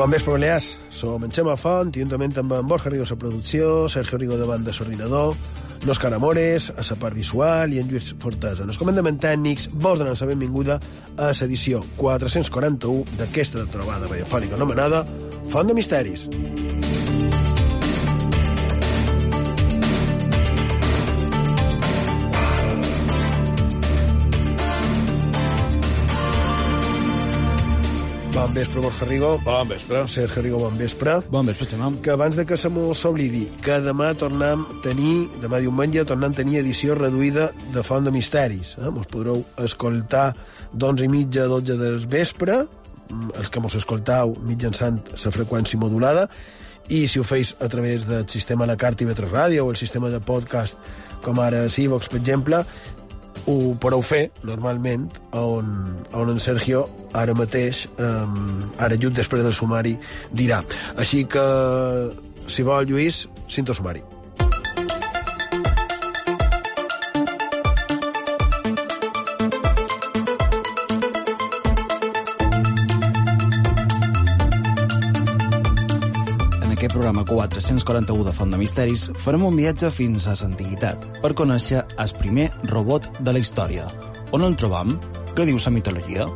Bon vespre, Balears. Som en Xema Font, i juntament amb en Borja Rigo a producció, Sergio Rigo de banda s'ordinador, l'Òscar Amores, a la part visual, i en Lluís Fortesa. En els comandaments tècnics, vos donen la benvinguda a l'edició 441 d'aquesta trobada radiofònica anomenada Font de Misteris. Bon vespre, Borja Rigo. Bon vespre. Sergio Rigo, bon vespre. Bon vespre, Xemam. Que abans de que se m'ho s'oblidi, que demà tornem a tenir, demà diumenge, tornem a tenir edició reduïda de Font de Misteris. Eh? Mos podreu escoltar d'11 i mitja a 12 del vespre, mm, els que mos escoltau mitjançant la freqüència modulada, i si ho feis a través del sistema la carta i Vetres Ràdio o el sistema de podcast com ara Sivox, per exemple, ho podeu fer normalment on, on en Sergio ara mateix, um, ara just després del sumari, dirà. Així que, si vol, Lluís, cinto sumari. Programa 441 de Font de Misteris farem un viatge fins a l'antiguitat per conèixer el primer robot de la història. On el trobam? Què diu la mitologia?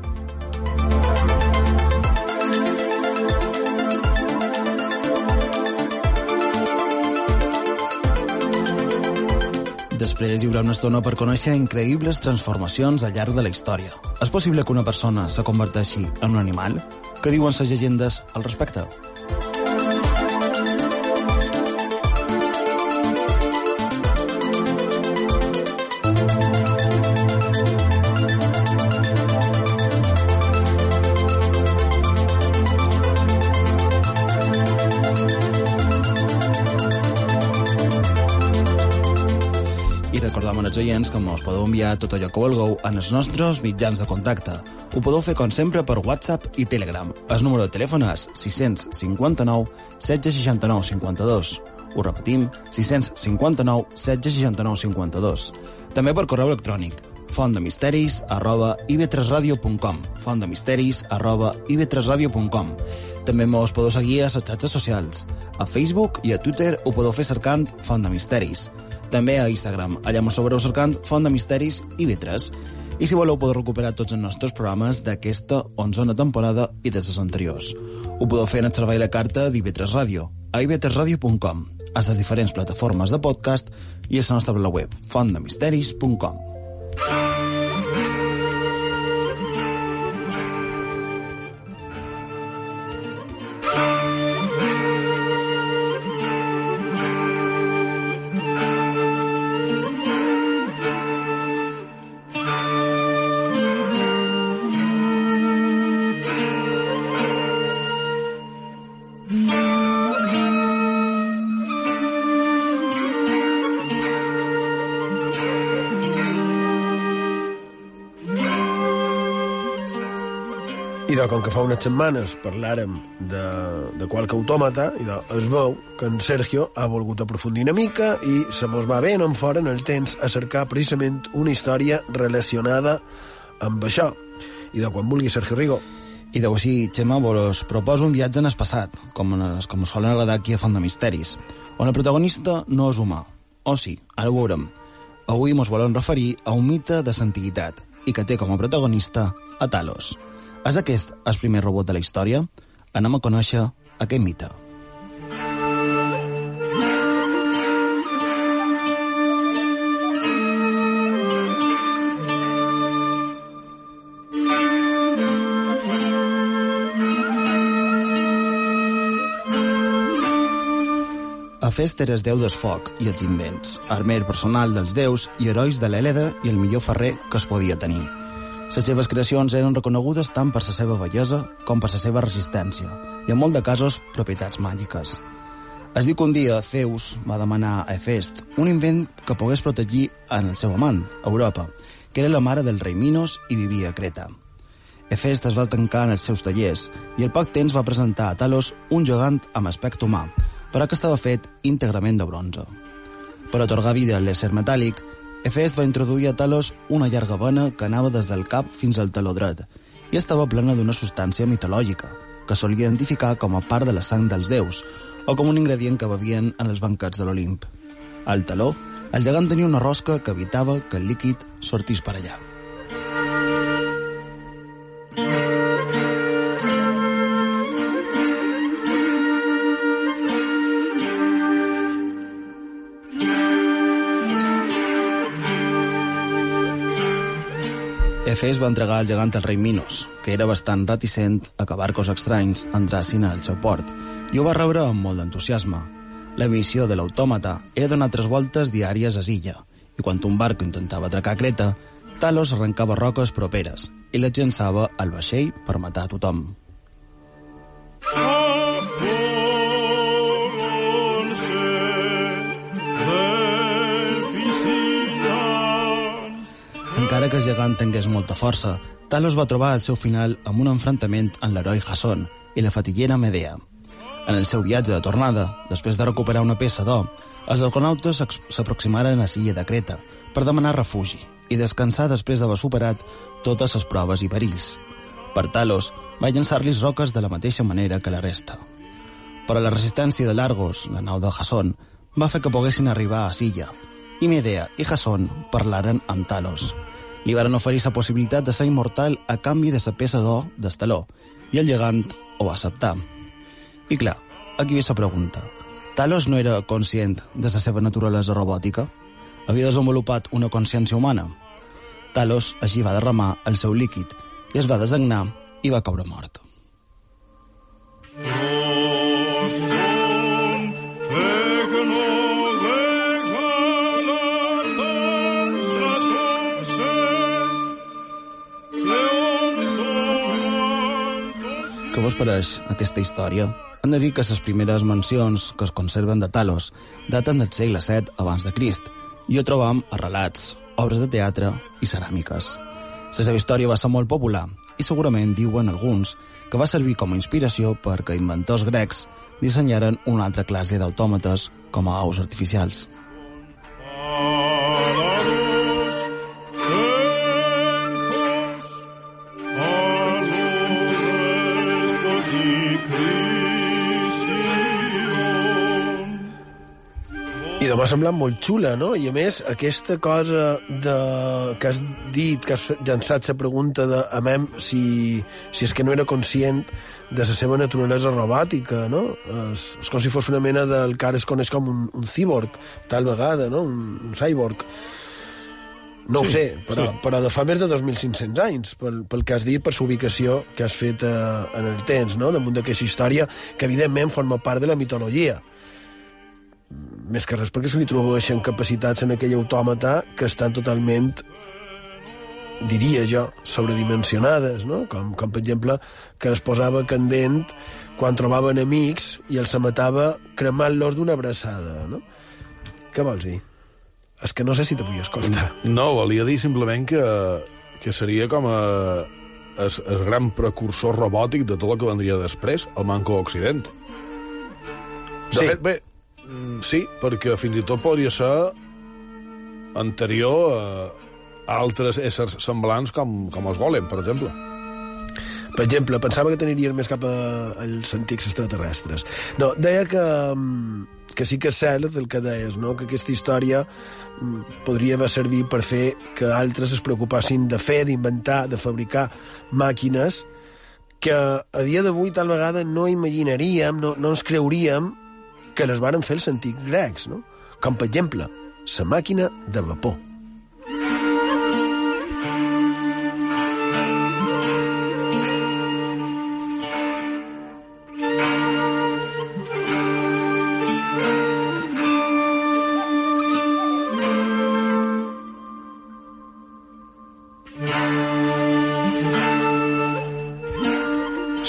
Després hi haurà una estona per conèixer increïbles transformacions al llarg de la història. És possible que una persona se converteixi en un animal? Què diuen les llegendes al respecte? Que us podeu enviar tot allò que vulgueu en els nostres mitjans de contacte. Ho podeu fer, com sempre, per WhatsApp i Telegram. El número de telèfon és 659 769 52. Ho repetim, 659 769 52. També per correu electrònic fontdemisteris arroba ib3radio.com fontdemisteris arroba ib3radio.com També mos podeu seguir a les xarxes socials. A Facebook i a Twitter ho podeu fer cercant Font de Misteris. També a Instagram, allà mos sobreu cercant Font de Misteris i B3. I si voleu podeu recuperar tots els nostres programes d'aquesta onzena temporada i de les anteriors. Ho podeu fer en el servei la carta d'IV3 Ràdio, a ib3radio.com, a les diferents plataformes de podcast i a la nostra web, fontdemisteris.com. De, com que fa unes setmanes parlàrem de, de qualque autòmata, i de, es veu que en Sergio ha volgut aprofundir una mica i se mos va bé en fora en el temps a cercar precisament una història relacionada amb això. I de quan vulgui, Sergio Rigo. I deu així, Xema, vos proposo un viatge en el passat, com, es, com solen agradar aquí a Font de Misteris, on el protagonista no és humà. O sí, ara ho veurem. Avui mos volem referir a un mite de l'antiguitat i que té com a protagonista a Talos. És aquest el primer robot de la història? Anem a conèixer aquest mite. Hefest era el déu del foc i els invents, armer personal dels déus i herois de l'Hèleda i el millor ferrer que es podia tenir. Les seves creacions eren reconegudes tant per la seva bellesa com per la seva resistència, i en molt de casos propietats màgiques. Es diu que un dia Zeus va demanar a Hefest un invent que pogués protegir en el seu amant, Europa, que era la mare del rei Minos i vivia a Creta. Hefest es va tancar en els seus tallers i al poc temps va presentar a Talos un gegant amb aspecte humà, però que estava fet íntegrament de bronze. Per atorgar vida a l'ésser metàl·lic, Hefest va introduir a Talos una llarga vena que anava des del cap fins al taló dret i estava plena d'una substància mitològica, que solia identificar com a part de la sang dels déus o com un ingredient que bevien en els banquets de l'Olimp. Al taló, el gegant tenia una rosca que evitava que el líquid sortís per allà. Efes va entregar el gegant al rei Minos, que era bastant reticent a que barcos estranys entrassin al seu port, i ho va rebre amb molt d'entusiasme. La missió de l'autòmata era donar tres voltes diàries a Silla, i quan un barco intentava atracar Creta, Talos arrencava roques properes i les llançava al vaixell per matar a tothom. Encara que el gegant tingués molta força, Talos va trobar el seu final amb un enfrontament amb l'heroi Jason i la fatiguera Medea. En el seu viatge de tornada, després de recuperar una peça d'or, els argonautes s'aproximaren a Silla de Creta per demanar refugi i descansar després d'haver superat totes les proves i perills. Per Talos, va llançar-los roques de la mateixa manera que la resta. Però la resistència de l'Argos, la nau de Jason, va fer que poguessin arribar a Silla, i Medea i Jason parlaren amb Talos. Li varen oferir la possibilitat de ser immortal a canvi de la peça d'or d'Estaló, i el gegant ho va acceptar. I clar, aquí ve la pregunta. Talos no era conscient de la seva naturalesa robòtica? Havia desenvolupat una consciència humana? Talos així va derramar el seu líquid i es va designar i va caure mort. Què vos pareix aquesta història? Han de dir que les primeres mencions que es conserven de Talos daten del segle VII abans de Crist i ho trobam a relats, obres de teatre i ceràmiques. La seva història va ser molt popular i segurament diuen alguns que va servir com a inspiració perquè inventors grecs dissenyaren una altra classe d'autòmates com a aus artificials. I de m'ha semblat molt xula, no? I a més, aquesta cosa de, que has dit, que has llançat la pregunta de a mem si, si és que no era conscient de la seva naturalesa robòtica, no? És, és com si fos una mena del que ara es coneix com un, un cyborg, tal vegada, no? Un, un cyborg. No sí, ho sé, però, sí. però de fa més de 2.500 anys, pel, pel que has dit, per l'ubicació que has fet eh, en el temps, no? damunt d'aquesta història, que evidentment forma part de la mitologia més que res perquè se li trobeixen capacitats en aquell autòmata que estan totalment diria jo, sobredimensionades, no? Com, com per exemple que es posava candent quan trobava enemics i els matava cremant-los d'una abraçada, no? Què vols dir? És que no sé si te vull escoltar. No, volia dir simplement que, que seria com a el, el gran precursor robòtic de tot el que vendria després, el Manco Occident. De Sí. fet, bé, sí, perquè fins i tot podria ser anterior a, altres éssers semblants com, com els golem, per exemple. Per exemple, pensava que t'anirien més cap a, als antics extraterrestres. No, deia que, mm, que sí que és cert el que deies, no? que aquesta història mm, podria haver servit per fer que altres es preocupassin de fer, d'inventar, de fabricar màquines que a dia d'avui tal vegada no imaginaríem, no, no ens creuríem que les varen fer els antics grecs, no? Com, per exemple, la màquina de vapor.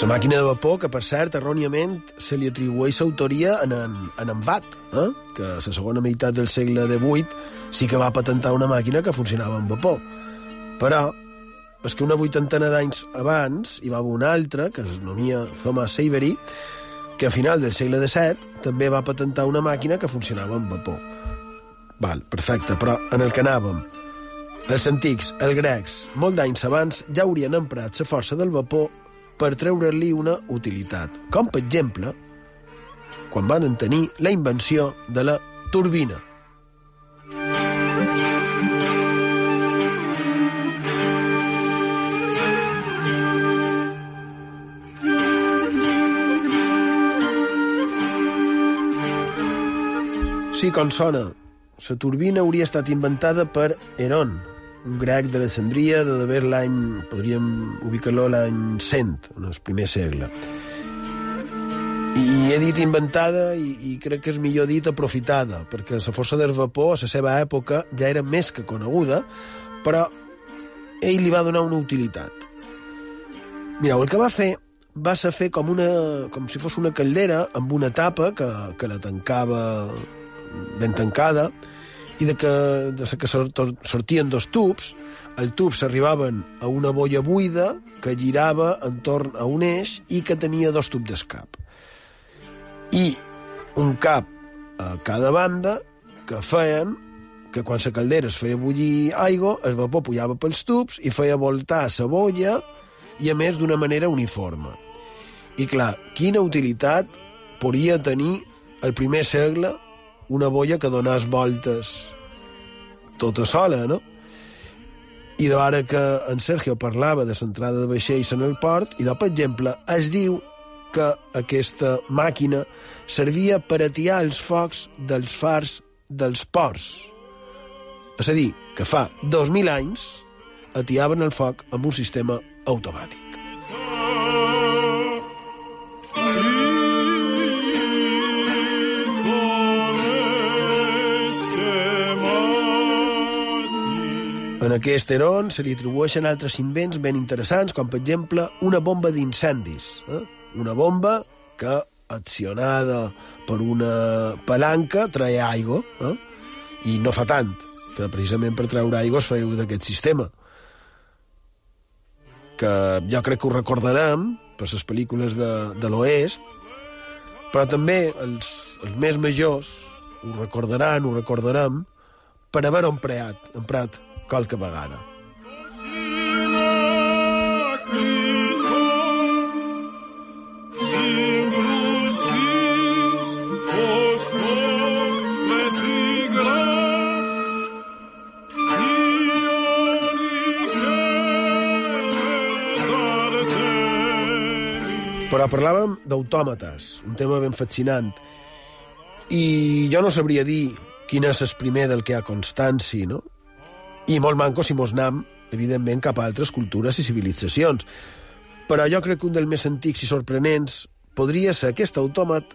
La màquina de vapor, que per cert, erròniament, se li atribueix l'autoria en, en, en en Watt, eh? que a la segona meitat del segle XVIII sí que va patentar una màquina que funcionava amb vapor. Però és que una vuitantena d'anys abans hi va haver una altra, que es denomia Thomas Savery, que a final del segle XVII també va patentar una màquina que funcionava amb vapor. Val, perfecte, però en el que anàvem, els antics, els grecs, molt d'anys abans, ja haurien emprat la força del vapor per treure-li una utilitat, com per exemple quan van tenir la invenció de la turbina. Sí, com sona. La turbina hauria estat inventada per Heron, un grec d'Alexandria de d'haver l'any, podríem ubicar-lo l'any 100, en el primer segle. I he dit inventada i, i crec que és millor dit aprofitada, perquè la força del vapor a la seva època ja era més que coneguda, però ell li va donar una utilitat. Mireu, el que va fer va ser fer com, una, com si fos una caldera amb una tapa que, que la tancava ben tancada i de que, de que sortien dos tubs, el tub s'arribaven a una boia buida que girava entorn a un eix i que tenia dos tubs d'escap. I un cap a cada banda que feien que quan la caldera es feia bullir aigua, el vapor pujava pels tubs i feia voltar la boia i, a més, d'una manera uniforme. I, clar, quina utilitat podria tenir el primer segle una boia que donàs voltes tota sola, no? I d'ara que en Sergio parlava de l'entrada de vaixells en el port, i de, per exemple, es diu que aquesta màquina servia per atiar els focs dels fars dels ports. És a dir, que fa 2.000 anys atiaven el foc amb un sistema automàtic. Aquest Heron se li atribueixen altres invents ben interessants, com per exemple una bomba d'incendis. Eh? Una bomba que, accionada per una palanca, treia aigua. Eh? I no fa tant, que precisament per treure aigua es feia d'aquest sistema. Que jo crec que ho recordarem per les pel·lícules de, de l'Oest, però també els, els més majors ho recordaran, ho recordarem, per haver-ho emprat, emprat qualque vegada. Però parlàvem d'autòmates, un tema ben fascinant. I jo no sabria dir quin és el primer del que hi ha constància, no? I molt manco si mos nam, evidentment, cap a altres cultures i civilitzacions. Però jo crec que un dels més antics i sorprenents podria ser aquest autòmat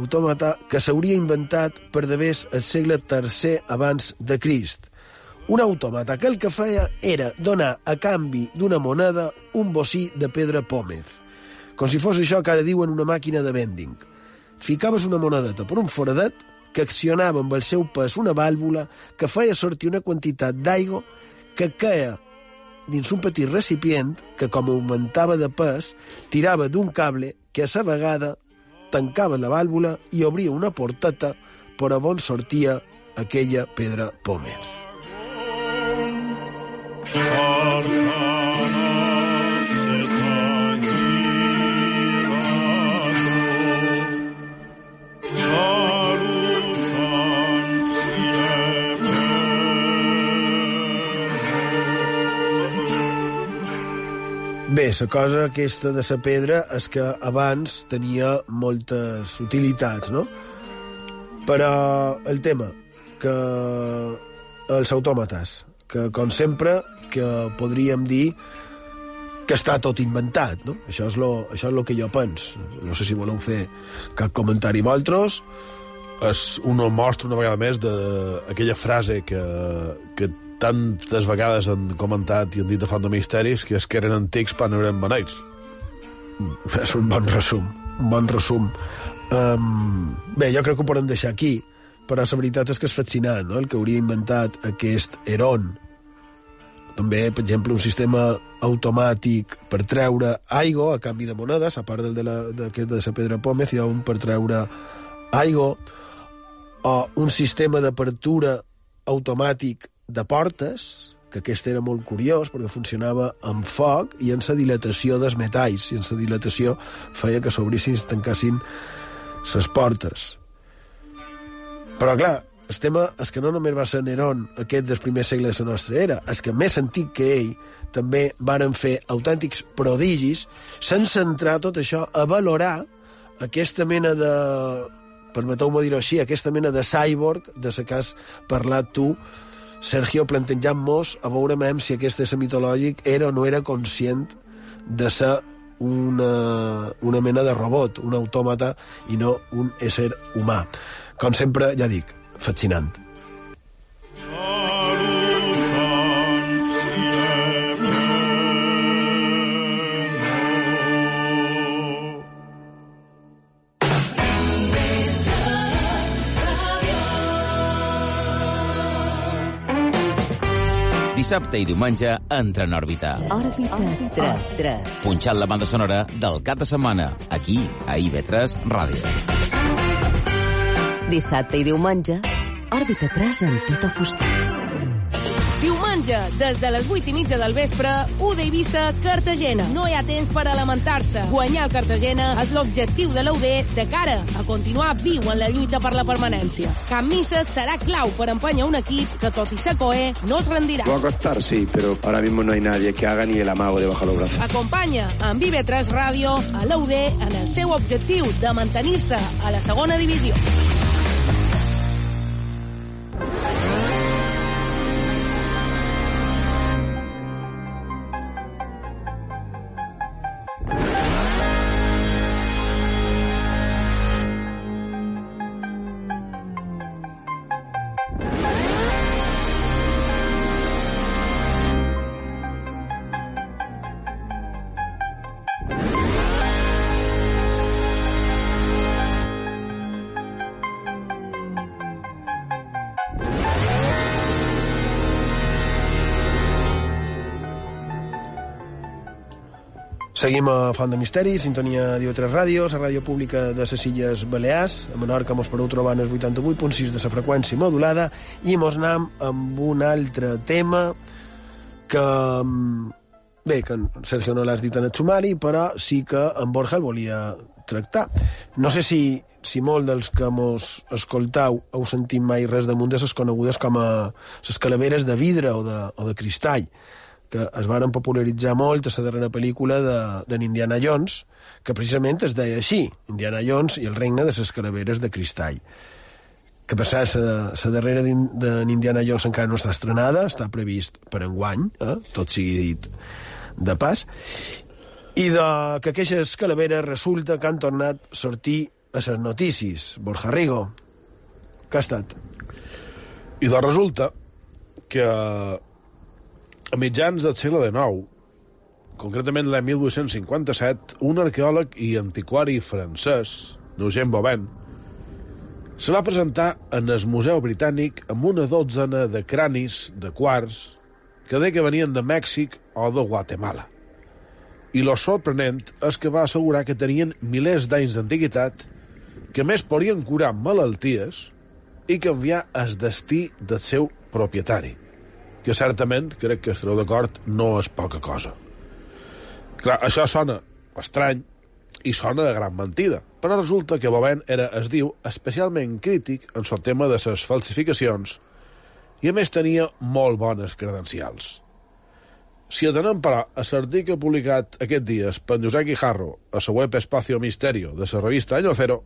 autòmata que s'hauria inventat per d'haver el segle III abans de Crist. Un autòmata que el que feia era donar a canvi d'una moneda un bocí de pedra pòmez, com si fos això que ara diuen una màquina de vending. Ficaves una monedeta per un foradet que accionava amb el seu pes una vàlvula que feia sortir una quantitat d'aigua que queia dins un petit recipient que, com augmentava de pes, tirava d'un cable que a la vegada tancava la vàlvula i obria una porteta per on sortia aquella pedra pòmez. La cosa aquesta de la pedra és que abans tenia moltes utilitats, no? Però el tema, que els autòmates, que com sempre, que podríem dir que està tot inventat, no? Això és lo, això és lo que jo penso. No sé si voleu fer cap comentari vosaltres. És una mostra una vegada més d'aquella frase que, que tantes vegades han comentat i han dit de Font de Misteris que és que eren antics però no eren beneits. És un bon resum, un bon resum. Um, bé, jo crec que ho podem deixar aquí, però la veritat és que és fascinant, no?, el que hauria inventat aquest Heron. També, per exemple, un sistema automàtic per treure aigua a canvi de monedes, a part del de la, de, de la pedra pòmez, hi ha un per treure aigua, o un sistema d'apertura automàtic de portes, que aquest era molt curiós perquè funcionava amb foc i en la dilatació dels metalls, i en la dilatació feia que s'obrissin i tancassin les portes. Però, clar, el tema és que no només va ser Nerón aquest del primer segle de la nostra era, és que més antic que ell també varen fer autèntics prodigis sense entrar tot això a valorar aquesta mena de permeteu-me dir-ho així, aquesta mena de cyborg de la que has parlat tu, Sergio, plantejant-nos a veure si aquest ésser mitològic era o no era conscient de ser una, una mena de robot, un autòmata i no un ésser humà. Com sempre, ja dic, fascinant. Dissabte i diumenge entra en òrbita. Òrbita 3, 3. Punxant la banda sonora del cap de setmana, aquí, a IB3 Ràdio. Dissabte i diumenge, Òrbita 3 amb Tito Fuster. Diumenge, des de les 8 i mitja del vespre, U d'Eivissa, Cartagena. No hi ha temps per lamentar-se. Guanyar el Cartagena és l'objectiu de l'UD de cara a continuar viu en la lluita per la permanència. Cap missa serà clau per empènyer un equip que, tot i ser coe, no es rendirà. Va costar, sí, pero ahora mismo no hay nadie que haga ni el amago de bajar los brazos. Acompanya amb IB3 Ràdio a l'UD en el seu objectiu de mantenir-se a la segona divisió. Seguim a Font de Misteri, sintonia d'IO3 Ràdio, la ràdio pública de les Illes Balears. A Menorca mos podeu trobar en el 88.6 de la freqüència modulada i mos anem amb un altre tema que... mm, Bé, que Sergio no l'has dit en el sumari, però sí que en Borja el volia tractar. No sé si, si molt dels que mos escoltau heu sentit mai res damunt de les conegudes com a les calaveres de vidre o de, o de cristall que es varen popularitzar molt a la darrera pel·lícula de, de Indiana Jones, que precisament es deia així, Indiana Jones i el regne de les calaveres de cristall. Que per cert, la, darrera d'In- d'en Indiana Jones encara no està estrenada, està previst per enguany, eh? tot sigui dit de pas, i de que aquestes calaveres resulta que han tornat a sortir a les notícies. Borja Rigo, què ha estat? I doncs resulta que a mitjans del segle XIX, concretament l'any 1857, un arqueòleg i antiquari francès, Eugène Bobin, se va presentar en el Museu Britànic amb una dotzena de cranis de quarts que deia que venien de Mèxic o de Guatemala. I lo sorprenent és que va assegurar que tenien milers d'anys d'antiguitat, que més podien curar malalties i canviar el destí del seu propietari que certament, crec que estareu d'acord, no és poca cosa. Clar, això sona estrany i sona de gran mentida, però resulta que Bobin era, es diu, especialment crític en el tema de les falsificacions i a més tenia molt bones credencials. Si atenem, però, a l'article publicat aquest dies per Josep Guijarro a la web Espacio Misterio de la revista Año Cero,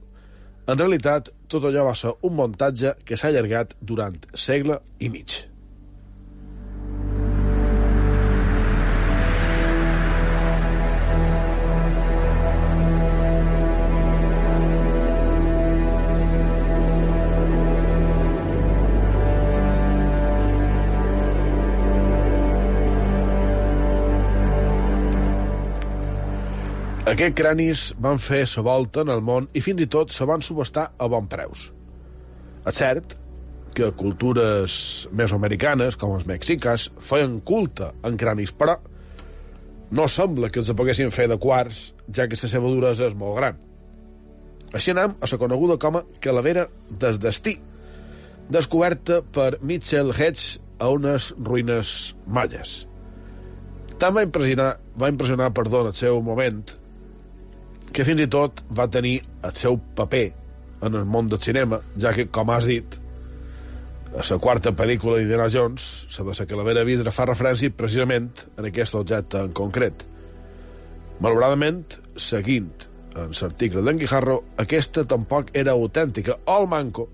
en realitat tot allò va ser un muntatge que s'ha allargat durant segle i mig. Aquests cranis van fer sa volta en el món i fins i tot se van subestar a bon preus. És cert que cultures mesoamericanes, com els mexicas, feien culte en cranis, però no sembla que els poguessin fer de quarts, ja que la seva duresa és molt gran. Així anem a la coneguda com a calavera des destí, descoberta per Mitchell Hedge a unes ruïnes malles. Tant va impressionar, va impressionar perdó, en el seu moment que fins i tot va tenir el seu paper en el món del cinema, ja que, com has dit, a la quarta pel·lícula d'Indiana Jones, la de la calavera vidre, fa referència precisament en aquest objecte en concret. Malauradament, seguint en l'article d'en Guijarro, aquesta tampoc era autèntica. El manco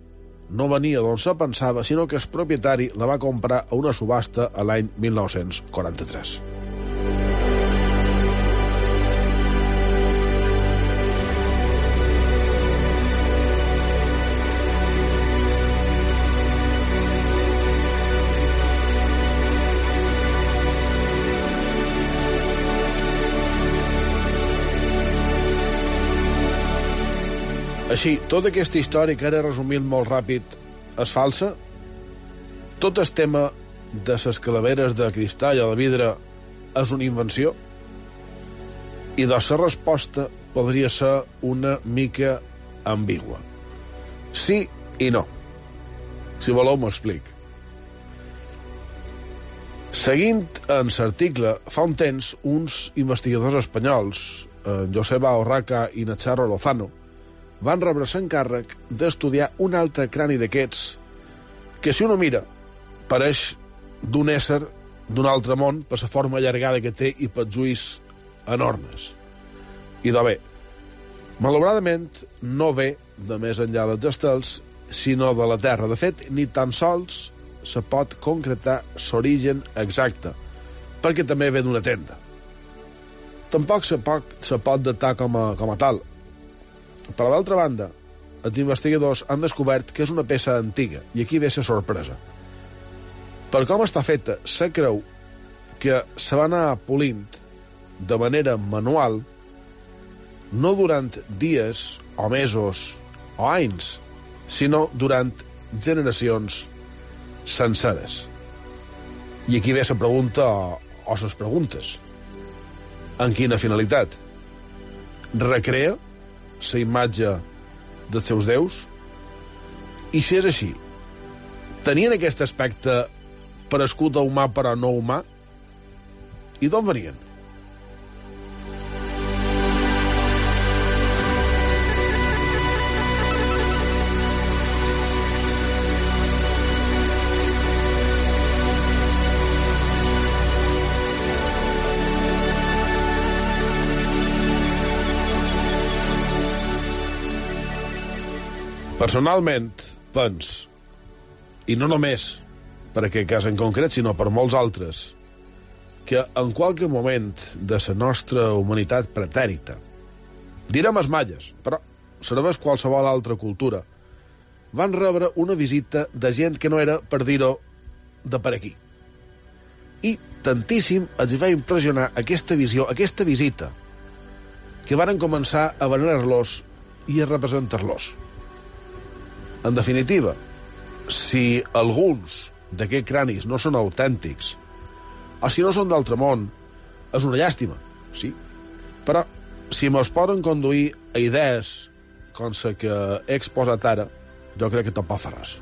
no venia d'on se pensava, sinó que el propietari la va comprar a una subhasta a l'any 1943. Així, tota aquesta història que ara he resumit molt ràpid és falsa? Tot el tema de les calaveres de cristall o de vidre és una invenció? I de la resposta podria ser una mica ambigua. Sí i no. Si voleu, m'explic. Seguint en l'article, fa un temps, uns investigadors espanyols, en Joseba Orraca i Nacharo Lozano, van rebre l'encàrrec d'estudiar un altre crani d'aquests que, si uno mira, pareix d'un ésser d'un altre món per la forma allargada que té i pels ulls enormes. I de bé, malauradament no ve de més enllà dels estels, sinó de la Terra. De fet, ni tan sols se pot concretar l'origen exacte, perquè també ve d'una tenda. Tampoc se pot, se pot datar com a, com a tal, per d'altra banda, els investigadors han descobert que és una peça antiga, i aquí ve la sorpresa. Per com està feta, se creu que se va anar polint de manera manual no durant dies o mesos o anys, sinó durant generacions senceres. I aquí ve la pregunta o les preguntes. En quina finalitat? Recrea la imatge dels seus déus? I si és així, tenien aquest aspecte per escut a humà però no humà? I d'on venien? Personalment, pens, i no només per aquest cas en concret, sinó per molts altres, que en qualque moment de la nostra humanitat pretèrita, direm els malles, però serveix qualsevol altra cultura, van rebre una visita de gent que no era, per dir-ho, de per aquí. I tantíssim els va impressionar aquesta visió, aquesta visita, que varen començar a venerar-los i a representar-los. En definitiva, si alguns d'aquests cranis no són autèntics, o si no són d'altre món, és una llàstima, sí. Però si mos poden conduir a idees com la que he exposat ara, jo crec que tampoc fa res.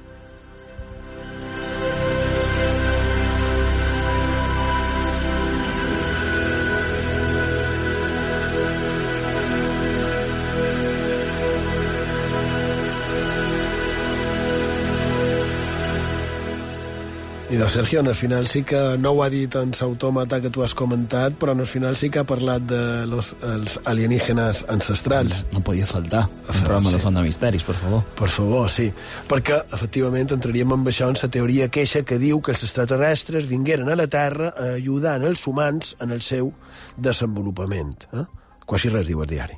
I de Sergio, en el final sí que no ho ha dit en l'autòmata que tu has comentat, però en el final sí que ha parlat de los, els alienígenes ancestrals. No podia faltar un programa de Font de Misteris, per favor. Per favor, sí. Perquè, efectivament, entraríem amb això en la teoria queixa que diu que els extraterrestres vingueren a la Terra a ajudar els humans en el seu desenvolupament. Eh? Quasi res diu el diari.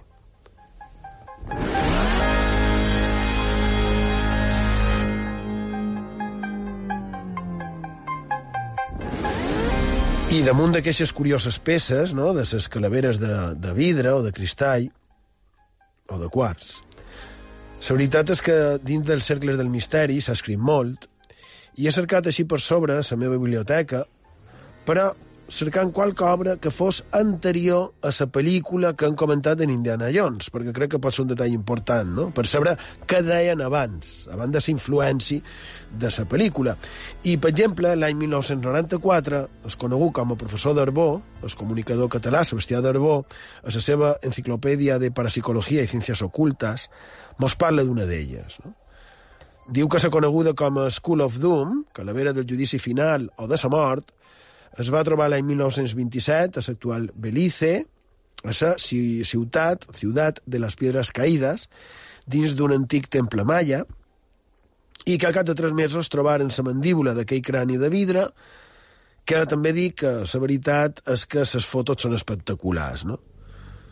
I damunt d'aquestes curioses peces, no?, de les calaveres de, de vidre o de cristall o de quarts, la veritat és que dins dels cercles del misteri s'ha escrit molt i he cercat així per sobre la meva biblioteca, però cercant qualque obra que fos anterior a la pel·lícula que han comentat en Indiana Jones, perquè crec que pot ser un detall important, no?, per saber què deien abans, abans de la influència de la pel·lícula. I, per exemple, l'any 1994, es conegut com a professor d'Arbó, el comunicador català Sebastià d'Arbó, a la seva enciclopèdia de parapsicologia i ciències ocultes, mos parla d'una d'elles, no? Diu que s'ha coneguda com a School of Doom, que la vera del judici final o de la mort, es va trobar l'any 1927 a l'actual Belize, a la ciutat, ciutat de les Piedres Caïdes, dins d'un antic temple maia, i que al cap de tres mesos trobaren la mandíbula d'aquell crani de vidre, que també dic que la veritat és que les fotos són espectaculars, no?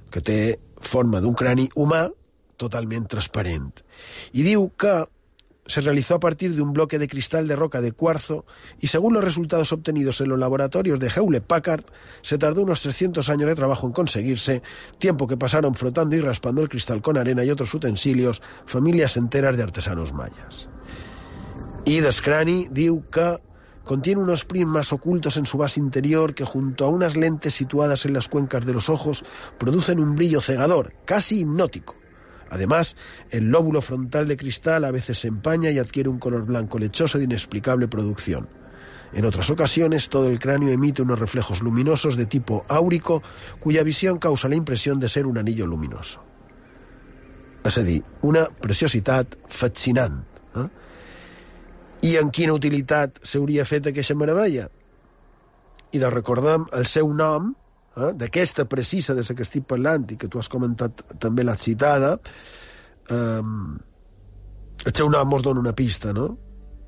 que té forma d'un crani humà totalment transparent. I diu que se realizó a partir de un bloque de cristal de roca de cuarzo y según los resultados obtenidos en los laboratorios de Hewlett Packard, se tardó unos 300 años de trabajo en conseguirse, tiempo que pasaron frotando y raspando el cristal con arena y otros utensilios familias enteras de artesanos mayas. Y Descrani diu contiene unos prismas ocultos en su base interior que junto a unas lentes situadas en las cuencas de los ojos producen un brillo cegador, casi hipnótico. Además, el lóbulo frontal de cristal a veces se empaña y adquiere un color blanco lechoso de inexplicable producción. En otras ocasiones, todo el cráneo emite unos reflejos luminosos de tipo áurico, cuya visión causa la impresión de ser un anillo luminoso. És a dir, una preciositat fascinant. Eh? I en quina utilitat s'hauria fet aquesta meravella? I de recordem el seu nom, eh, d'aquesta precisa de la que estic parlant i que tu has comentat també l'has citada, eh, el seu dona una pista, ¿no?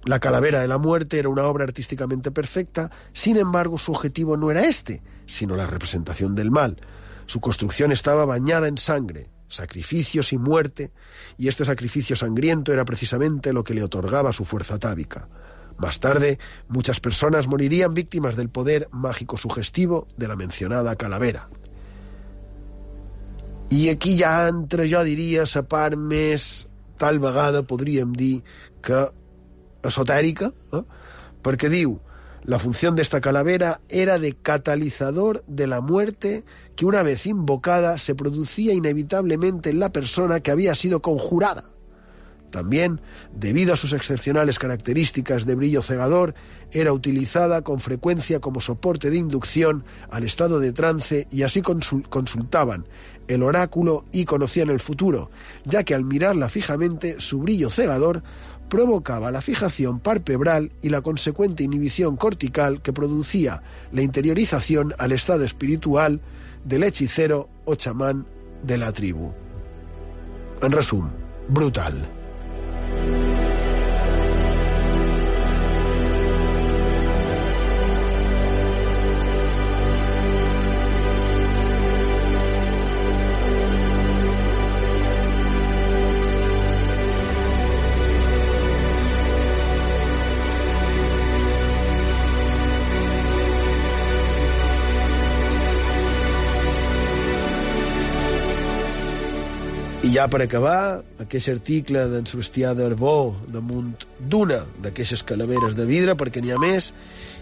La calavera de la muerte era una obra artísticamente perfecta, sin embargo su objetivo no era este, sino la representación del mal. Su construcción estaba bañada en sangre, sacrificios y muerte, y este sacrificio sangriento era precisamente lo que le otorgaba su fuerza atávica. Más tarde, muchas personas morirían víctimas del poder mágico sugestivo de la mencionada calavera. I aquí ja entra, jo diria, la tal vegada podríem dir, que esotèrica, eh? perquè diu la función de esta calavera era de catalizador de la muerte que una vez invocada se producía inevitablemente en la persona que había sido conjurada. También, debido a sus excepcionales características de brillo cegador, era utilizada con frecuencia como soporte de inducción al estado de trance y así consul consultaban el oráculo y conocían el futuro, ya que al mirarla fijamente su brillo cegador provocaba la fijación palpebral y la consecuente inhibición cortical que producía la interiorización al estado espiritual del hechicero o chamán de la tribu. En resum, brutal. I ja per acabar, aquest article d'en Sebastià d'Arbó damunt d'una d'aquestes calaveres de vidre, perquè n'hi ha més,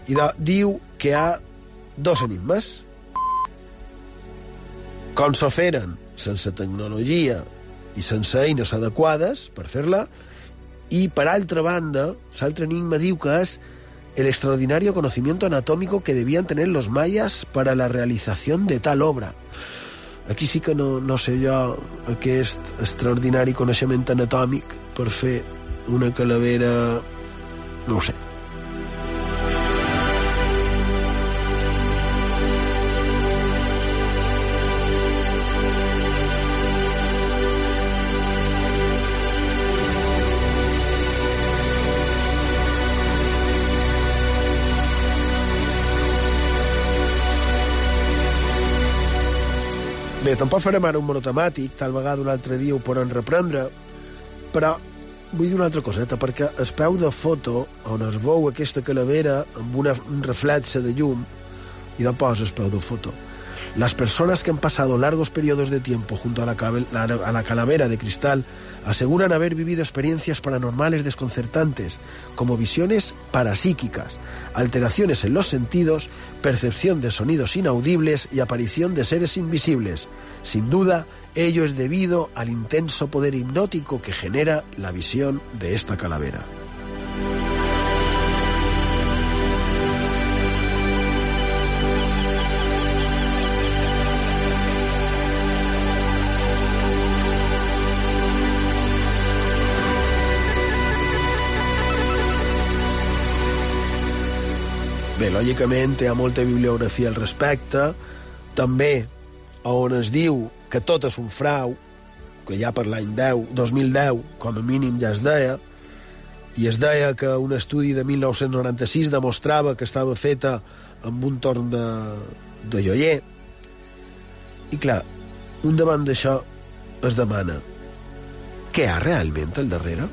i de, diu que hi ha dos enigmes. Com se feren sense tecnologia i sense eines adequades per fer-la, i per altra banda, l'altre enigma diu que és el extraordinario conocimiento anatómico que debían tener los mayas para la realización de tal obra. Aquí sí que no, no sé jo aquest extraordinari coneixement anatòmic per fer una calavera... no ho sé. Bé, tampoc farem ara un monotemàtic, tal vegada un altre dia ho podem reprendre, però vull dir una altra coseta, perquè el peu de foto on es veu aquesta calavera amb una, un de llum, i de posa el peu de foto, Las personas que han pasado largos periodos de tiempo junto a la- a la calavera de cristal aseguran haber vivido experiencias paranormales desconcertantes, como visiones parapsíquicas, alteraciones en los sentidos, percepción de sonidos inaudibles y aparición de seres invisibles. Sin duda, ello es debido al intenso poder hipnótico que genera la visión de esta calavera. Bé, lògicament hi ha molta bibliografia al respecte, també on es diu que tot és un frau, que ja per l'any 10, 2010, com a mínim ja es deia, i es deia que un estudi de 1996 demostrava que estava feta amb un torn de, de joier. I clar, un davant d'això es demana què hi ha realment al darrere?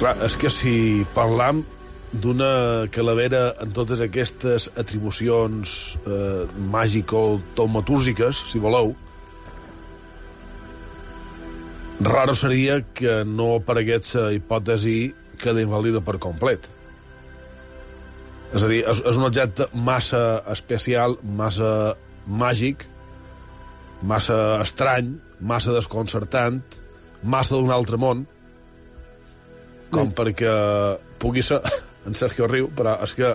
Clar, és que si parlam d'una calavera amb totes aquestes atribucions eh, màgico-taumatúrgiques, si voleu, raro seria que no aparegués la hipòtesi que l'invalida per complet. És a dir, és, és un objecte massa especial, massa màgic, massa estrany, massa desconcertant, massa d'un altre món, com perquè pugui ser... En Sergio riu, però és que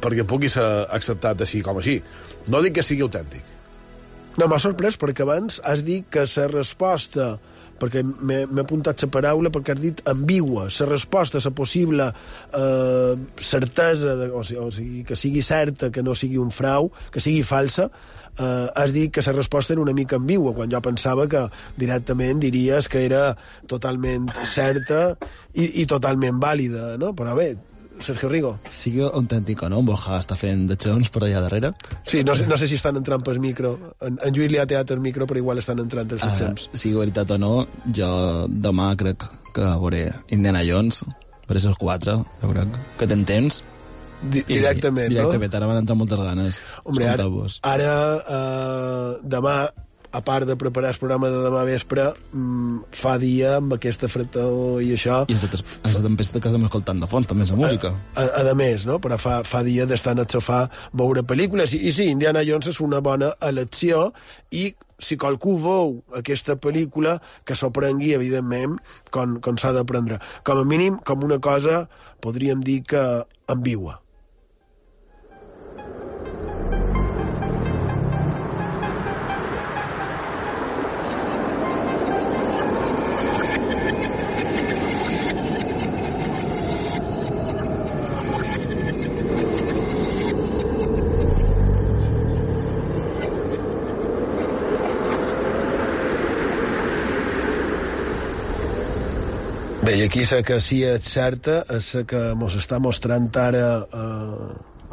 perquè pugui ser acceptat així com així. No dic que sigui autèntic. No, m'ha sorprès perquè abans has dit que la resposta perquè m'he apuntat la paraula perquè has dit ambigua, la resposta, la possible eh, certesa, de, o, sigui, o sigui, que sigui certa, que no sigui un frau, que sigui falsa, eh, has dit que la resposta era una mica ambigua, quan jo pensava que directament diries que era totalment certa i, i totalment vàlida, no? Però bé, Sergio Rigo. Sigui autèntic o no, en Borja està fent de xons per allà darrere. Sí, no sé, no sé si estan entrant pel micro. En, en Lluís li ha teat el micro, però igual estan entrant els Uh, setgems. sigui veritat o no, jo demà crec que veuré Indiana Jones, per les 4, jo crec que tens temps. Di I- directament, Directament, ara m'han entrat moltes ganes. Hombre, ara, ara eh, demà, a part de preparar el programa de demà vespre, mm, fa dia amb aquesta fredor i això... I la tempesta que estem escoltant de fons, també és la música. A, a, a més, no? però fa, fa dia d'estar en el sofà veure pel·lícules. I, I sí, Indiana Jones és una bona elecció i si qualcú veu aquesta pel·lícula, que s'ho prengui, evidentment, com, com s'ha de prendre. Com a mínim, com una cosa, podríem dir que ambigua. Bé, i aquí la que sí és certa és la que mos està mostrant ara eh,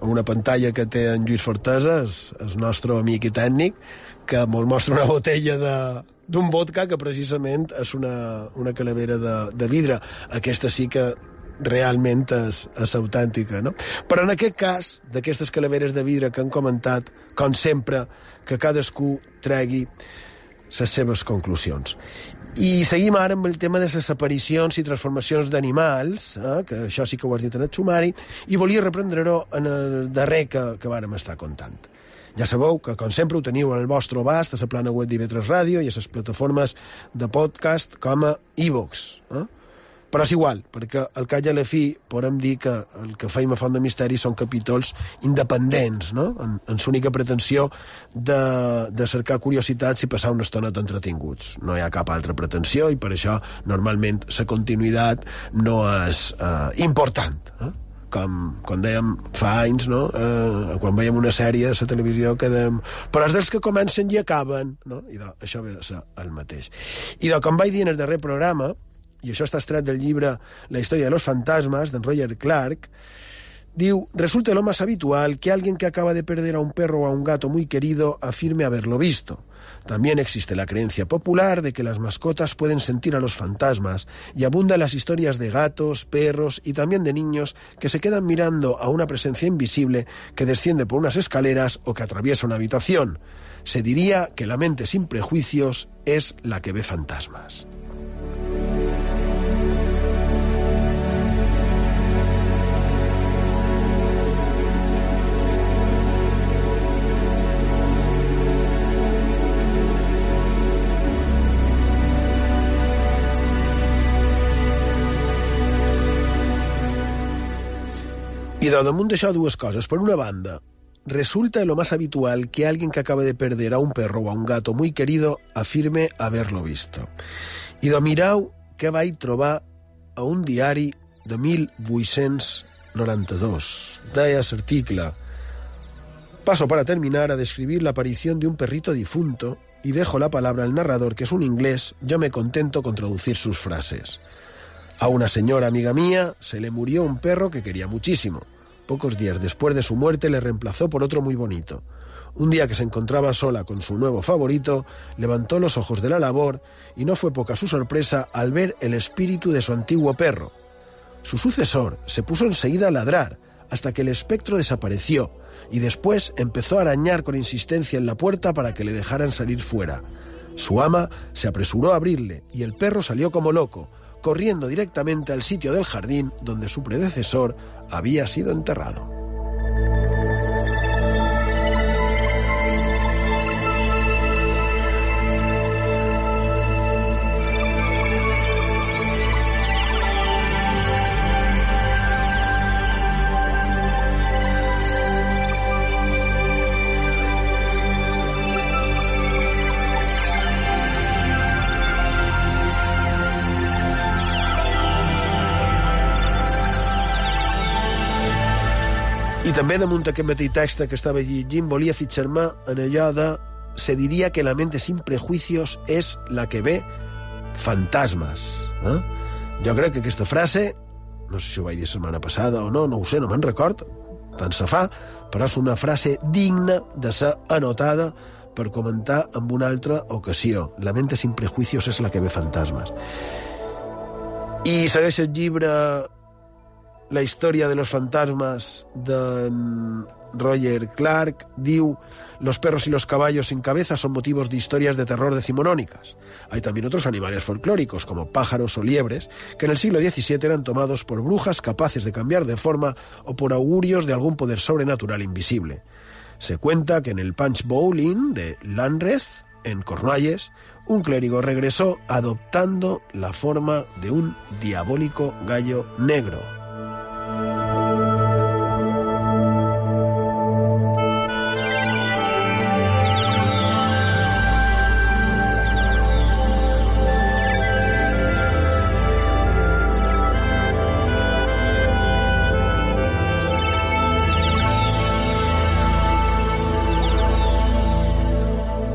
una pantalla que té en Lluís Fortesa, és el nostre amic i tècnic, que mos mostra una botella de d'un vodka que precisament és una, una calavera de, de vidre. Aquesta sí que realment és, és autèntica, no? Però en aquest cas, d'aquestes calaveres de vidre que han comentat, com sempre, que cadascú tregui les seves conclusions. I seguim ara amb el tema de les aparicions i transformacions d'animals, eh, que això sí que ho has dit en el sumari, i volia reprendre-ho en el darrer que, que vàrem estar contant. Ja sabeu que, com sempre, ho teniu en el vostre abast a la plana web d'IV3 Ràdio i a les plataformes de podcast com a iVox. Eh? Però és igual, perquè al cap i a la fi podem dir que el que feim a Font de Misteri són capítols independents, no? en, en l'única pretensió de, de cercar curiositats i passar una estona entretinguts. No hi ha cap altra pretensió i per això normalment la continuïtat no és eh, important. Eh? com, com dèiem fa anys, no? Eh, quan veiem una sèrie a la televisió que dèiem però és dels que comencen i acaben, no? I això ve a ser el mateix. I com vaig dir en el darrer programa, i això està estret del llibre La història de los fantasmes, d'en Roger Clark, Diu, resulta lo más habitual que alguien que acaba de perder a un perro o a un gato muy querido afirme haberlo visto. También existe la creencia popular de que las mascotas pueden sentir a los fantasmas y abundan las historias de gatos, perros y también de niños que se quedan mirando a una presencia invisible que desciende por unas escaleras o que atraviesa una habitación. Se diría que la mente sin prejuicios es la que ve fantasmas. De damunt d'això dues coses. Per una banda, resulta lo más habitual que alguien que acaba de perder a un perro o a un gato muy querido afirme haberlo visto. I de mirau que vaig trobar a un diari de 1892. Deia l'article Paso para terminar a describir la aparición de un perrito difunto y dejo la palabra al narrador, que es un inglés, yo me contento con traducir sus frases. A una señora amiga mía se le murió un perro que quería muchísimo. Pocos días después de su muerte le reemplazó por otro muy bonito. Un día que se encontraba sola con su nuevo favorito, levantó los ojos de la labor y no fue poca su sorpresa al ver el espíritu de su antiguo perro. Su sucesor se puso enseguida a ladrar hasta que el espectro desapareció y después empezó a arañar con insistencia en la puerta para que le dejaran salir fuera. Su ama se apresuró a abrirle y el perro salió como loco, corriendo directamente al sitio del jardín donde su predecesor había sido enterrado. I també damunt aquest mateix text que estava llegint volia fixar-me en allò de se diria que la mente sin prejuicios és la que ve fantasmes. Eh? Jo crec que aquesta frase, no sé si ho vaig dir setmana passada o no, no ho sé, no me'n record, tant se fa, però és una frase digna de ser anotada per comentar en una altra ocasió. La mente sin prejuicios és la que ve fantasmes. I segueix el llibre la història de los fantasmas de Roger Clark diu los perros y los caballos sin cabeza son motivos de historias de terror decimonónicas. Hay también otros animales folclóricos, como pájaros o liebres, que en el siglo XVII eran tomados por brujas capaces de cambiar de forma o por augurios de algún poder sobrenatural invisible. Se cuenta que en el Punch Bowling de Lanreth, en Cornualles, un clérigo regresó adoptando la forma de un diabólico gallo negro,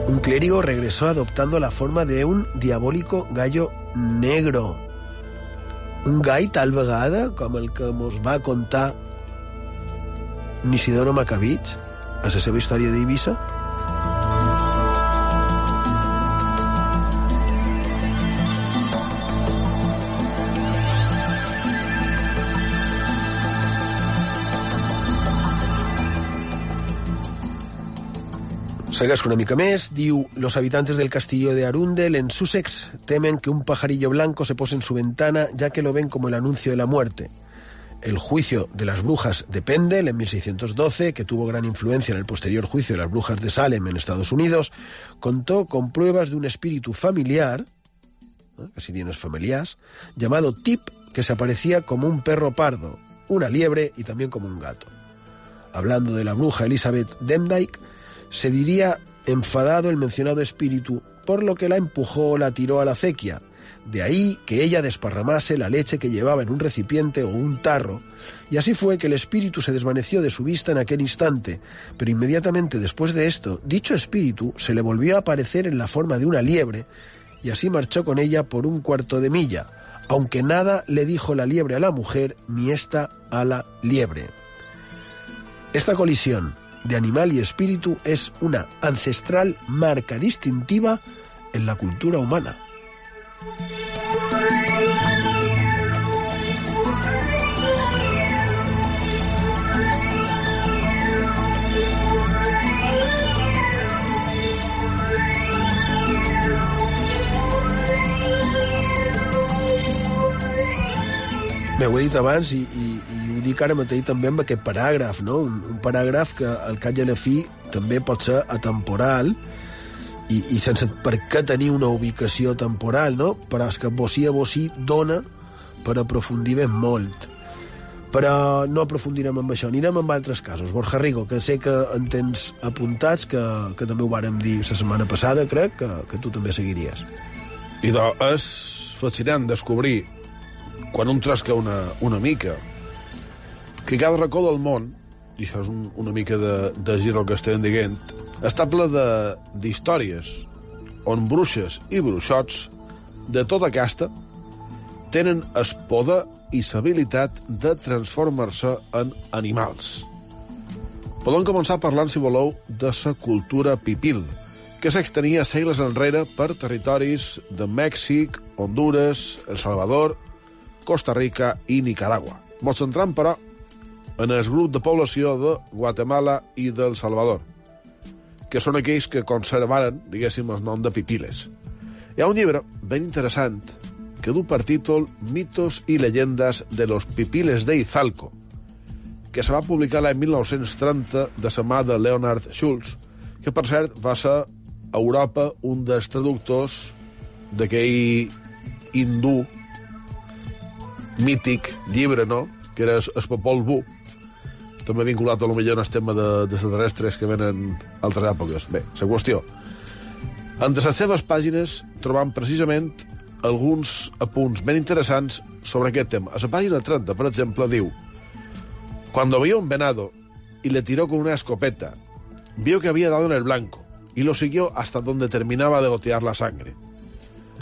Un clérigo regresó adoptando la forma de un diabólico gallo negro. Un gall tal vegada com el que mos va contar Isidoro Macavich a la seva història d'Eivissa? Segueix una mica més, diu, los habitantes del castillo de Arundel en Sussex temen que un pajarillo blanco se pose en su ventana ya que lo ven como el anuncio de la muerte. El juicio de las brujas de Pendle en 1612, que tuvo gran influencia en el posterior juicio de las brujas de Salem en Estados Unidos, contó con pruebas de un espíritu familiar, ¿no? que serían los familiares, llamado Tip, que se aparecía como un perro pardo, una liebre y también como un gato. Hablando de la bruja Elizabeth Demdike, se diría enfadado el mencionado espíritu, por lo que la empujó o la tiró a la acequia. De ahí que ella desparramase la leche que llevaba en un recipiente o un tarro, y así fue que el espíritu se desvaneció de su vista en aquel instante, pero inmediatamente después de esto, dicho espíritu se le volvió a aparecer en la forma de una liebre, y así marchó con ella por un cuarto de milla, aunque nada le dijo la liebre a la mujer, ni ésta a la liebre. Esta colisión de animal y espíritu es una ancestral marca distintiva en la cultura humana. Dit abans i, i, i dic ara mateix també amb aquest paràgraf, no? Un, un paràgraf que al cap i a la fi també pot ser atemporal i, i sense per què tenir una ubicació temporal, no? Però és que bocí a bocí dona per aprofundir ben molt. Però no aprofundirem amb això, anirem amb altres casos. Borja Rigo, que sé que en tens apuntats, que, que també ho vàrem dir la setmana passada, crec, que, que tu també seguiries. I de, és fascinant descobrir quan un trasca una, una mica que cada racó del món i això és un, una mica de, de gir el que estem dient està ple d'històries on bruixes i bruixots de tota casta tenen el poder i l'habilitat de transformar-se en animals. Podem començar parlant, si voleu, de la cultura pipil, que s'extenia segles enrere per territoris de Mèxic, Honduras, El Salvador, Costa Rica i Nicaragua. Ens centram, però, en el grup de població de Guatemala i del Salvador, que són aquells que conservaren, diguéssim, el nom de pipiles. Hi ha un llibre ben interessant que du per títol Mitos i leyendas de los pipiles de Izalco, que se va publicar l'any 1930 de la mà de Leonard Schultz, que, per cert, va ser a Europa un dels traductors d'aquell hindú mític llibre, no?, que era el Popol Vuh, també vinculat a lo millor el tema de, de extraterrestres que venen altres èpoques. Bé, la qüestió. Entre les seves pàgines trobam precisament alguns apunts ben interessants sobre aquest tema. A la pàgina 30, per exemple, diu Cuando vio un venado y le tiró con una escopeta, vio que había dado en el blanco y lo siguió hasta donde terminaba de gotear la sangre.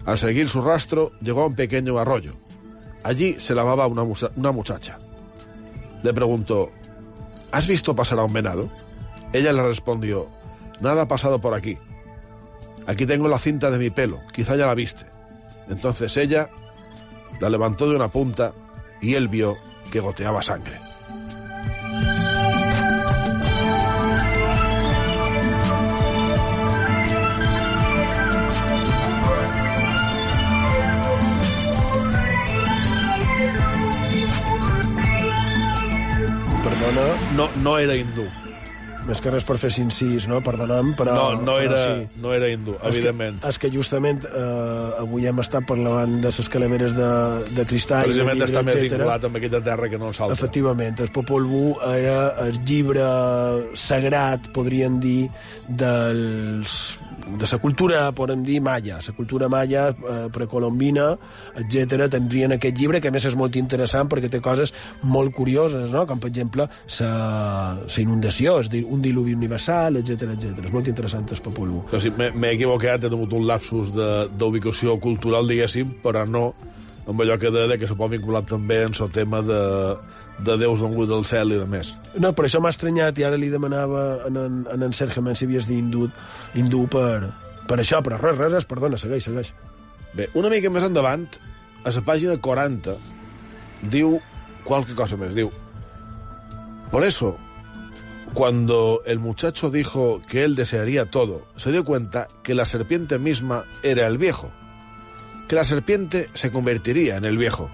Al seguir su rastro, llegó a un pequeño arroyo. Allí se lavaba una, una muchacha. Le preguntó, ¿Has visto pasar a un venado? Ella le respondió, nada ha pasado por aquí. Aquí tengo la cinta de mi pelo, quizá ya la viste. Entonces ella la levantó de una punta y él vio que goteaba sangre. No, no era hindú. més que res per fer incís, no? Perdona'm, però... No, no però era, sí. no era hindú, És que- evidentment. És que justament eh, avui hem estat parlant de les calaveres de, de cristall, Precisament de està més vinculat amb aquella terra que no s'altra. Efectivament, el Popol Vuh era el llibre sagrat, podríem dir, dels, de la cultura, podem dir, maia, la cultura maia eh, precolombina, etc. tindrien aquest llibre, que a més és molt interessant perquè té coses molt curioses, no? com per exemple la inundació, és dir, un diluvi universal, etc etc. És molt interessant el Vuh. O sigui, m'he- equivocat, he tingut un lapsus de- d'ubicació cultural, diguéssim, però no amb allò que deia que se pot vincular també en el tema de, de déus venguts del cel i de més. No, per això m'ha estranyat i ara li demanava en en, en, en Sergio Men si havies dit hindú, hindú per, per això, però res, res, res, perdona, segueix, segueix. Bé, una mica més endavant, a la pàgina 40, diu qualque cosa més. Diu, por eso, cuando el muchacho dijo que él desearía todo, se dio cuenta que la serpiente misma era el viejo, que la serpiente se convertiría en el viejo.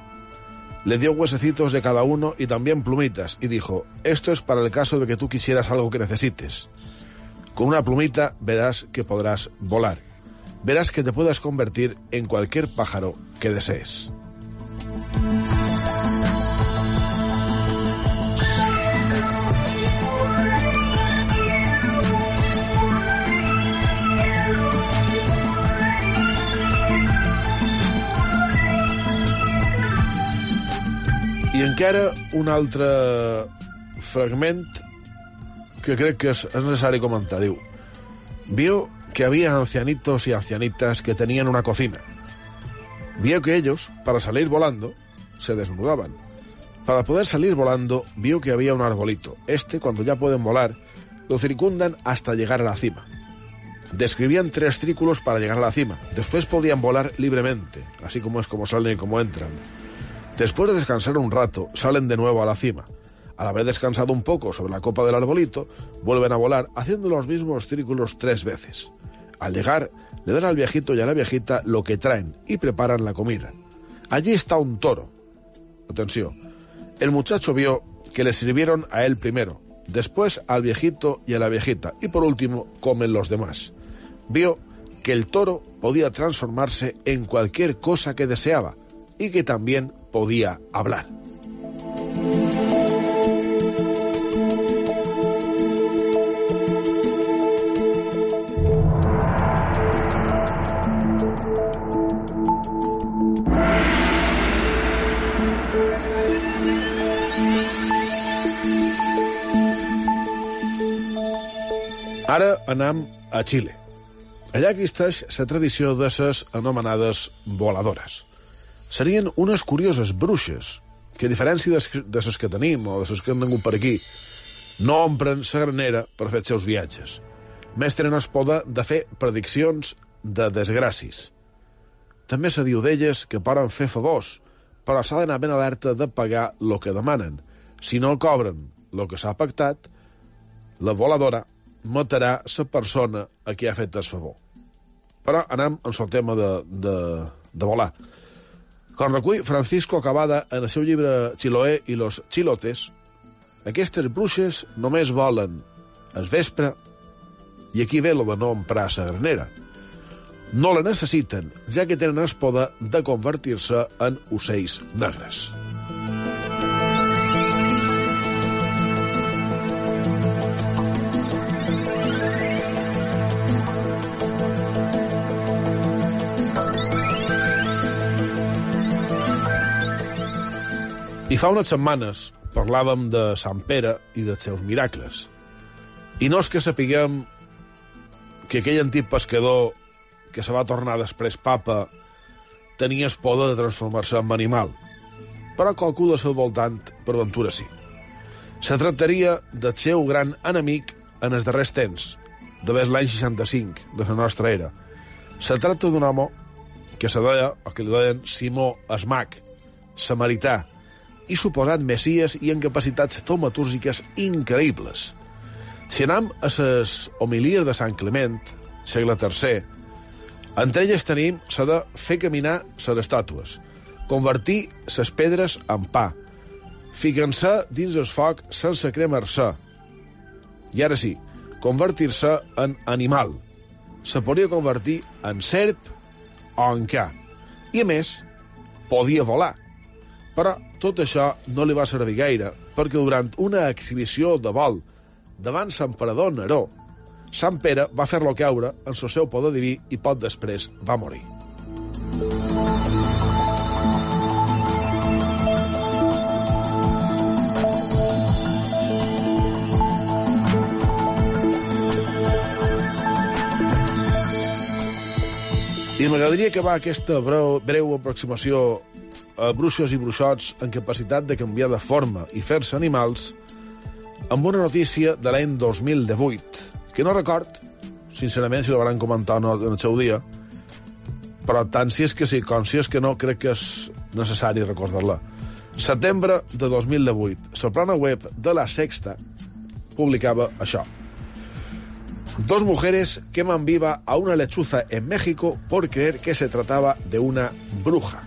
Le dio huesecitos de cada uno y también plumitas, y dijo, esto es para el caso de que tú quisieras algo que necesites. Con una plumita verás que podrás volar. Verás que te puedas convertir en cualquier pájaro que desees. I encara un altre fragment que crec que es, es necessari comentar. Diu, vio que había ancianitos y ancianitas que tenían una cocina. Vio que ellos, para salir volando, se desnudaban. Para poder salir volando, vio que había un arbolito. Este, cuando ya pueden volar, lo circundan hasta llegar a la cima. Describían tres círculos para llegar a la cima. Después podían volar libremente, así como es como salen y como entran. Después de descansar un rato, salen de nuevo a la cima. Al haber descansado un poco sobre la copa del arbolito, vuelven a volar haciendo los mismos círculos tres veces. Al llegar, le dan al viejito y a la viejita lo que traen y preparan la comida. Allí está un toro. Atención. El muchacho vio que le sirvieron a él primero, después al viejito y a la viejita, y por último comen los demás. Vio que el toro podía transformarse en cualquier cosa que deseaba y que también podía hablar. Ara anam a Xile. Allà existeix la tradició de les anomenades voladores. Serien unes curioses bruixes que, a diferència de les que tenim o de les que han vingut per aquí, no ompren la granera per fer els seus viatges. Més tenen el poder de fer prediccions de desgràcies. També se diu d'elles que poden fer favors, però s'ha d'anar ben alerta de pagar el que demanen. Si no cobren el que s'ha pactat, la voladora matarà la persona a qui ha fet el favor. Però anem el tema de, de, de volar. Com recull Francisco Cavada en el seu llibre Chiloé i los chilotes, aquestes bruixes només volen el vespre i aquí ve lo de no emprar la granera. No la necessiten, ja que tenen el poder de convertir-se en ocells negres. I fa unes setmanes parlàvem de Sant Pere i dels seus miracles. I no és que sapiguem que aquell antic pescador que se va tornar després papa tenia el poder de transformar-se en animal. Però qualcú de seu voltant, per ventura sí. Se tractaria del seu gran enemic en els darrers temps, de ves l'any 65 de la nostra era. Se tracta d'un home que se deia, o que li deien Simó Esmac, samarità, i suposat messies i en capacitats taumatúrgiques increïbles. Si anem a les homilies de Sant Clement, segle III, entre elles tenim la de fer caminar les estàtues, convertir les pedres en pa, ficar-se dins el foc sense cremar-se, i ara sí, convertir-se en animal. Se podria convertir en serp o en ca. I, a més, podia volar. Però tot això no li va servir gaire, perquè durant una exhibició de vol davant l'emperador Neró, Sant Pere va fer-lo caure en el seu poder diví i poc després va morir. I m'agradaria acabar aquesta breu, breu aproximació a bruixes i bruixots en capacitat de canviar de forma i fer-se animals amb una notícia de l'any 2018, que no record, sincerament, si la van comentar no en el seu dia, però tant si és que sí, com si és que no, crec que és necessari recordar-la. Setembre de 2018, la plana web de La Sexta publicaba això. Dos mujeres queman viva a una lechuza en México por creer que se trataba de una bruja.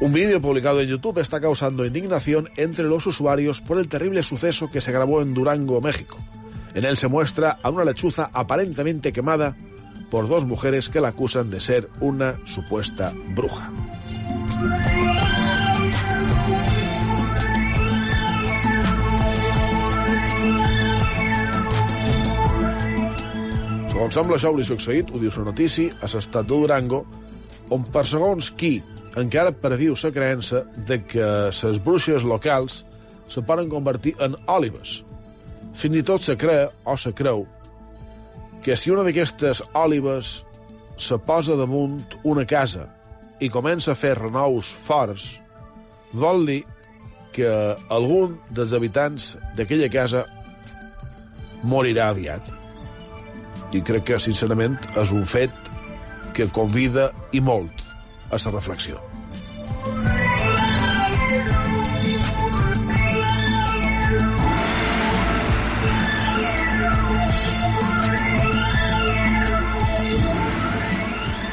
Un vídeo publicado en YouTube está causando indignación entre los usuarios por el terrible suceso que se grabó en Durango, México. En él se muestra a una lechuza aparentemente quemada por dos mujeres que la acusan de ser una supuesta bruja. Sembla això ho Durango, on per segons encara previu la creença de que les bruixes locals se poden convertir en òlives. Fins i tot se creu, o se creu, que si una d'aquestes òlives se posa damunt una casa i comença a fer renous forts, vol dir que algun dels habitants d'aquella casa morirà aviat. I crec que, sincerament, és un fet que convida i molt a la reflexió.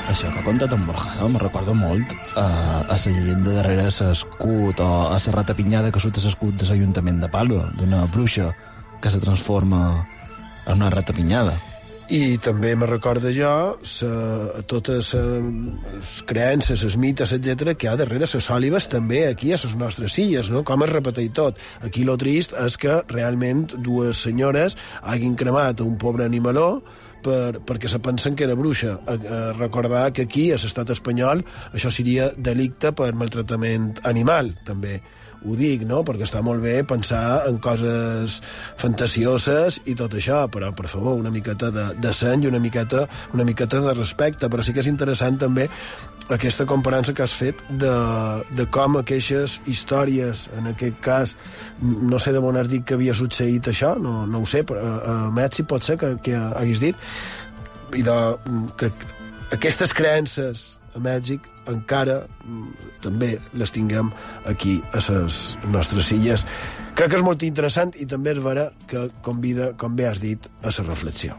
Això que ha contat en Borja, me recorda molt a, a la llegenda darrere l'escut o a la rata pinyada que surt a l'escut de l'Ajuntament de Palma, d'una bruixa que se transforma en una rata pinyada. I també me recorda jo sa, totes les creences, les mites, etc que hi ha darrere les sòlives també aquí a les nostres illes, no? Com es repeteix tot. Aquí lo trist és que realment dues senyores hagin cremat un pobre animaló per, perquè se pensen que era bruixa. A, a recordar que aquí, a l'estat espanyol, això seria delicte per maltractament animal, també ho dic, no?, perquè està molt bé pensar en coses fantasioses i tot això, però, per favor, una miqueta de, de seny i una miqueta, una miqueta de respecte, però sí que és interessant també aquesta comparança que has fet de, de com aquestes històries, en aquest cas, no sé de on has dit que havia succeït això, no, no ho sé, però a, a Mèxic pot ser que, que haguis dit, i de, que aquestes creences a Mèxic encara mm, també les tinguem aquí a les nostres illes. Crec que és molt interessant i també és vera que convida, com bé has dit, a la reflexió.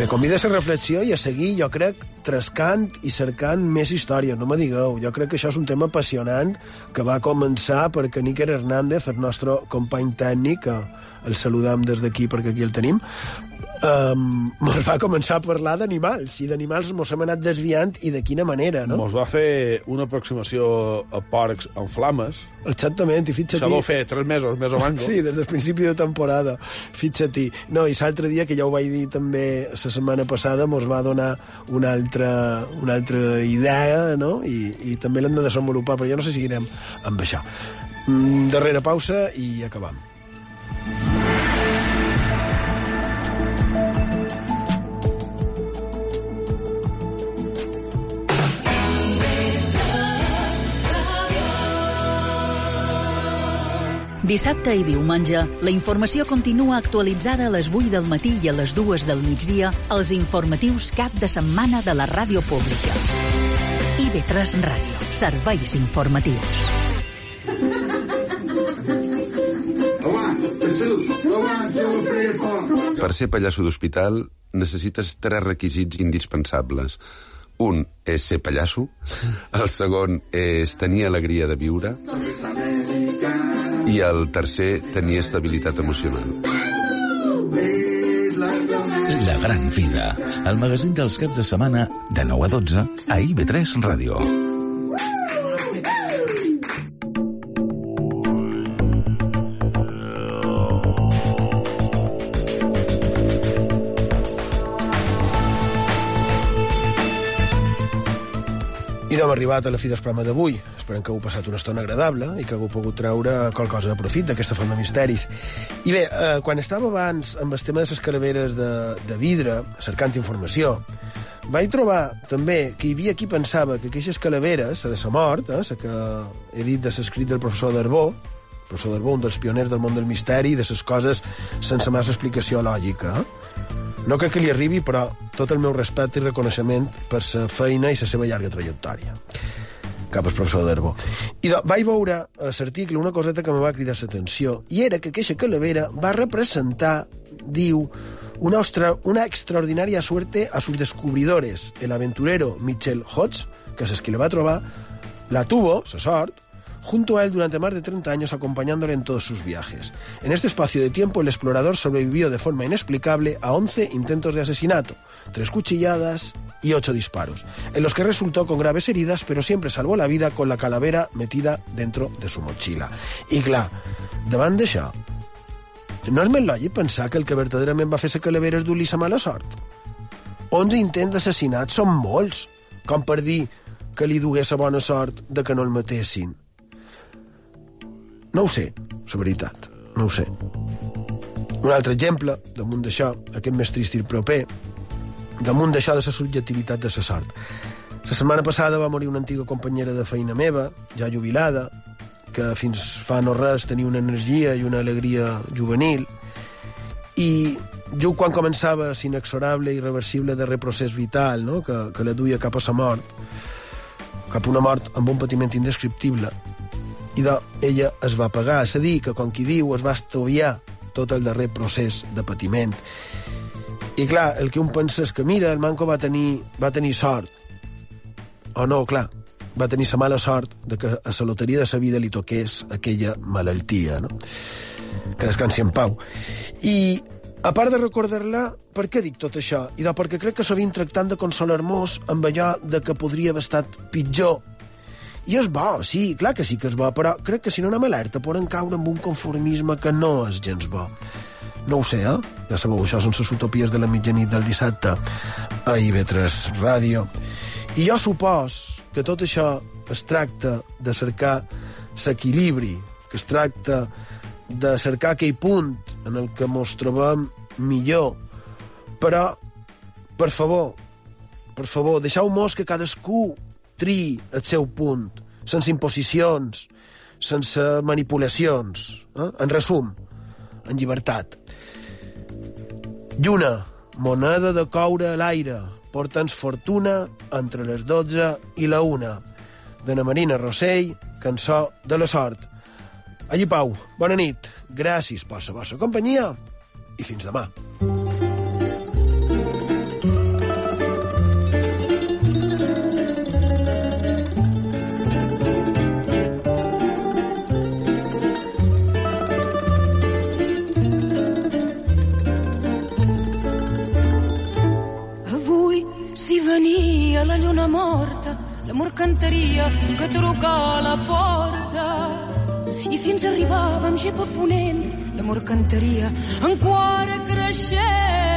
Bé, convida a la reflexió i a seguir, jo crec, trascant i cercant més històries, no me digueu. Jo crec que això és un tema apassionant que va començar perquè Níker Hernández, el nostre company tècnic, el saludam des d'aquí perquè aquí el tenim, um, mos va començar a parlar d'animals, i d'animals mos hem anat desviant i de quina manera, no? Mos va fer una aproximació a porcs en flames. Exactament, i fixa't... Això va fer tres mesos, més o menys. Sí, des del principi de temporada, fixa't-hi. No, i l'altre dia, que ja ho vaig dir també la setmana passada, mos va donar una altra, una altra idea, no? I, i també l'hem de desenvolupar, però jo no sé si seguirem amb això. Mm, darrera pausa i acabam. Dissabte i diumenge, la informació continua actualitzada a les 8 del matí i a les 2 del migdia als informatius cap de setmana de la ràdio pública. IB3 Ràdio. Serveis informatius. Per ser pallasso d'hospital necessites tres requisits indispensables. Un és ser pallasso, el segon és tenir alegria de viure i el tercer tenir estabilitat emocional. La gran vida, el magazín dels caps de setmana de 9 a 12 a IB3 Ràdio. I d'hem arribat a la fi del programa d'avui. Esperem que heu passat una estona agradable i que hagueu pogut treure qualque cosa de profit d'aquesta font de misteris. I bé, eh, quan estava abans amb el tema de les calaveres de, de vidre, cercant informació, vaig trobar també que hi havia qui pensava que aquestes calaveres, la de la mort, eh, la que he dit de l'escrit del professor Darbó, professor Darbó, un dels pioners del món del misteri, de les coses sense massa explicació lògica, eh? No crec que li arribi, però tot el meu respecte i reconeixement per la feina i la seva llarga trajectòria. Cap al professor Darbó. I de, vaig veure a l'article una coseta que me va cridar l'atenció, i era que aquesta calavera va representar, diu, una, ostra, una extraordinaria suerte a sus descubridores. El aventurero Michel Hodge, que es el que le va trobar, la tuvo, sa sort, junto a él durante más de 30 años acompañándole en todos sus viajes. En este espacio de tiempo el explorador sobrevivió de forma inexplicable a 11 intentos de asesinato, tres cuchilladas y ocho disparos, en los que resultó con graves heridas, pero siempre salvó la vida con la calavera metida dentro de su mochila. I clar, davant d'això, no és més lògic pensar que el que verdaderament va fer la calavera és dur-li sa mala sort? 11 intents d'assassinat són molts, com per dir que li dugués la bona sort de que no el matessin. No ho sé, la veritat, no ho sé. Un altre exemple, damunt d'això, aquest més trist i proper, damunt d'això de la subjectivitat de la sort. La setmana passada va morir una antiga companyera de feina meva, ja jubilada, que fins fa no res tenia una energia i una alegria juvenil, i jo quan començava l'inexorable i irreversible darrer procés vital no? que, que la duia cap a la mort, cap a una mort amb un patiment indescriptible, i de, ella es va pagar, és a dir, que com qui diu es va estoviar tot el darrer procés de patiment. I clar, el que un pensa és que mira, el Manco va tenir, va tenir sort. O no, clar, va tenir la mala sort de que a la loteria de sa vida li toqués aquella malaltia, no? Que descansi en pau. I, a part de recordar-la, per què dic tot això? I de perquè crec que sovint tractant de consolar-nos amb allò de que podria haver estat pitjor. I és bo, sí, clar que sí que és bo, però crec que si no anem alerta podem caure en un conformisme que no és gens bo. No ho sé, eh? Ja sabeu, això són les utopies de la mitjanit del dissabte a IB3 Ràdio. I jo supos que tot això es tracta de cercar l'equilibri, que es tracta de cercar aquell punt en el que ens trobem millor. Però, per favor, per favor, deixeu-nos que cadascú tri el seu punt, sense imposicions, sense manipulacions. Eh? En resum, en llibertat. Lluna, moneda de coure a l'aire, porta'ns fortuna entre les 12 i la 1. De Marina Rossell, cançó de la sort. Allí Pau, bona nit, gràcies per la vostra companyia i fins demà. Avui, cantaria que truca a la porta. I si ens arribàvem gep a ponent, l'amor cantaria encara creixent.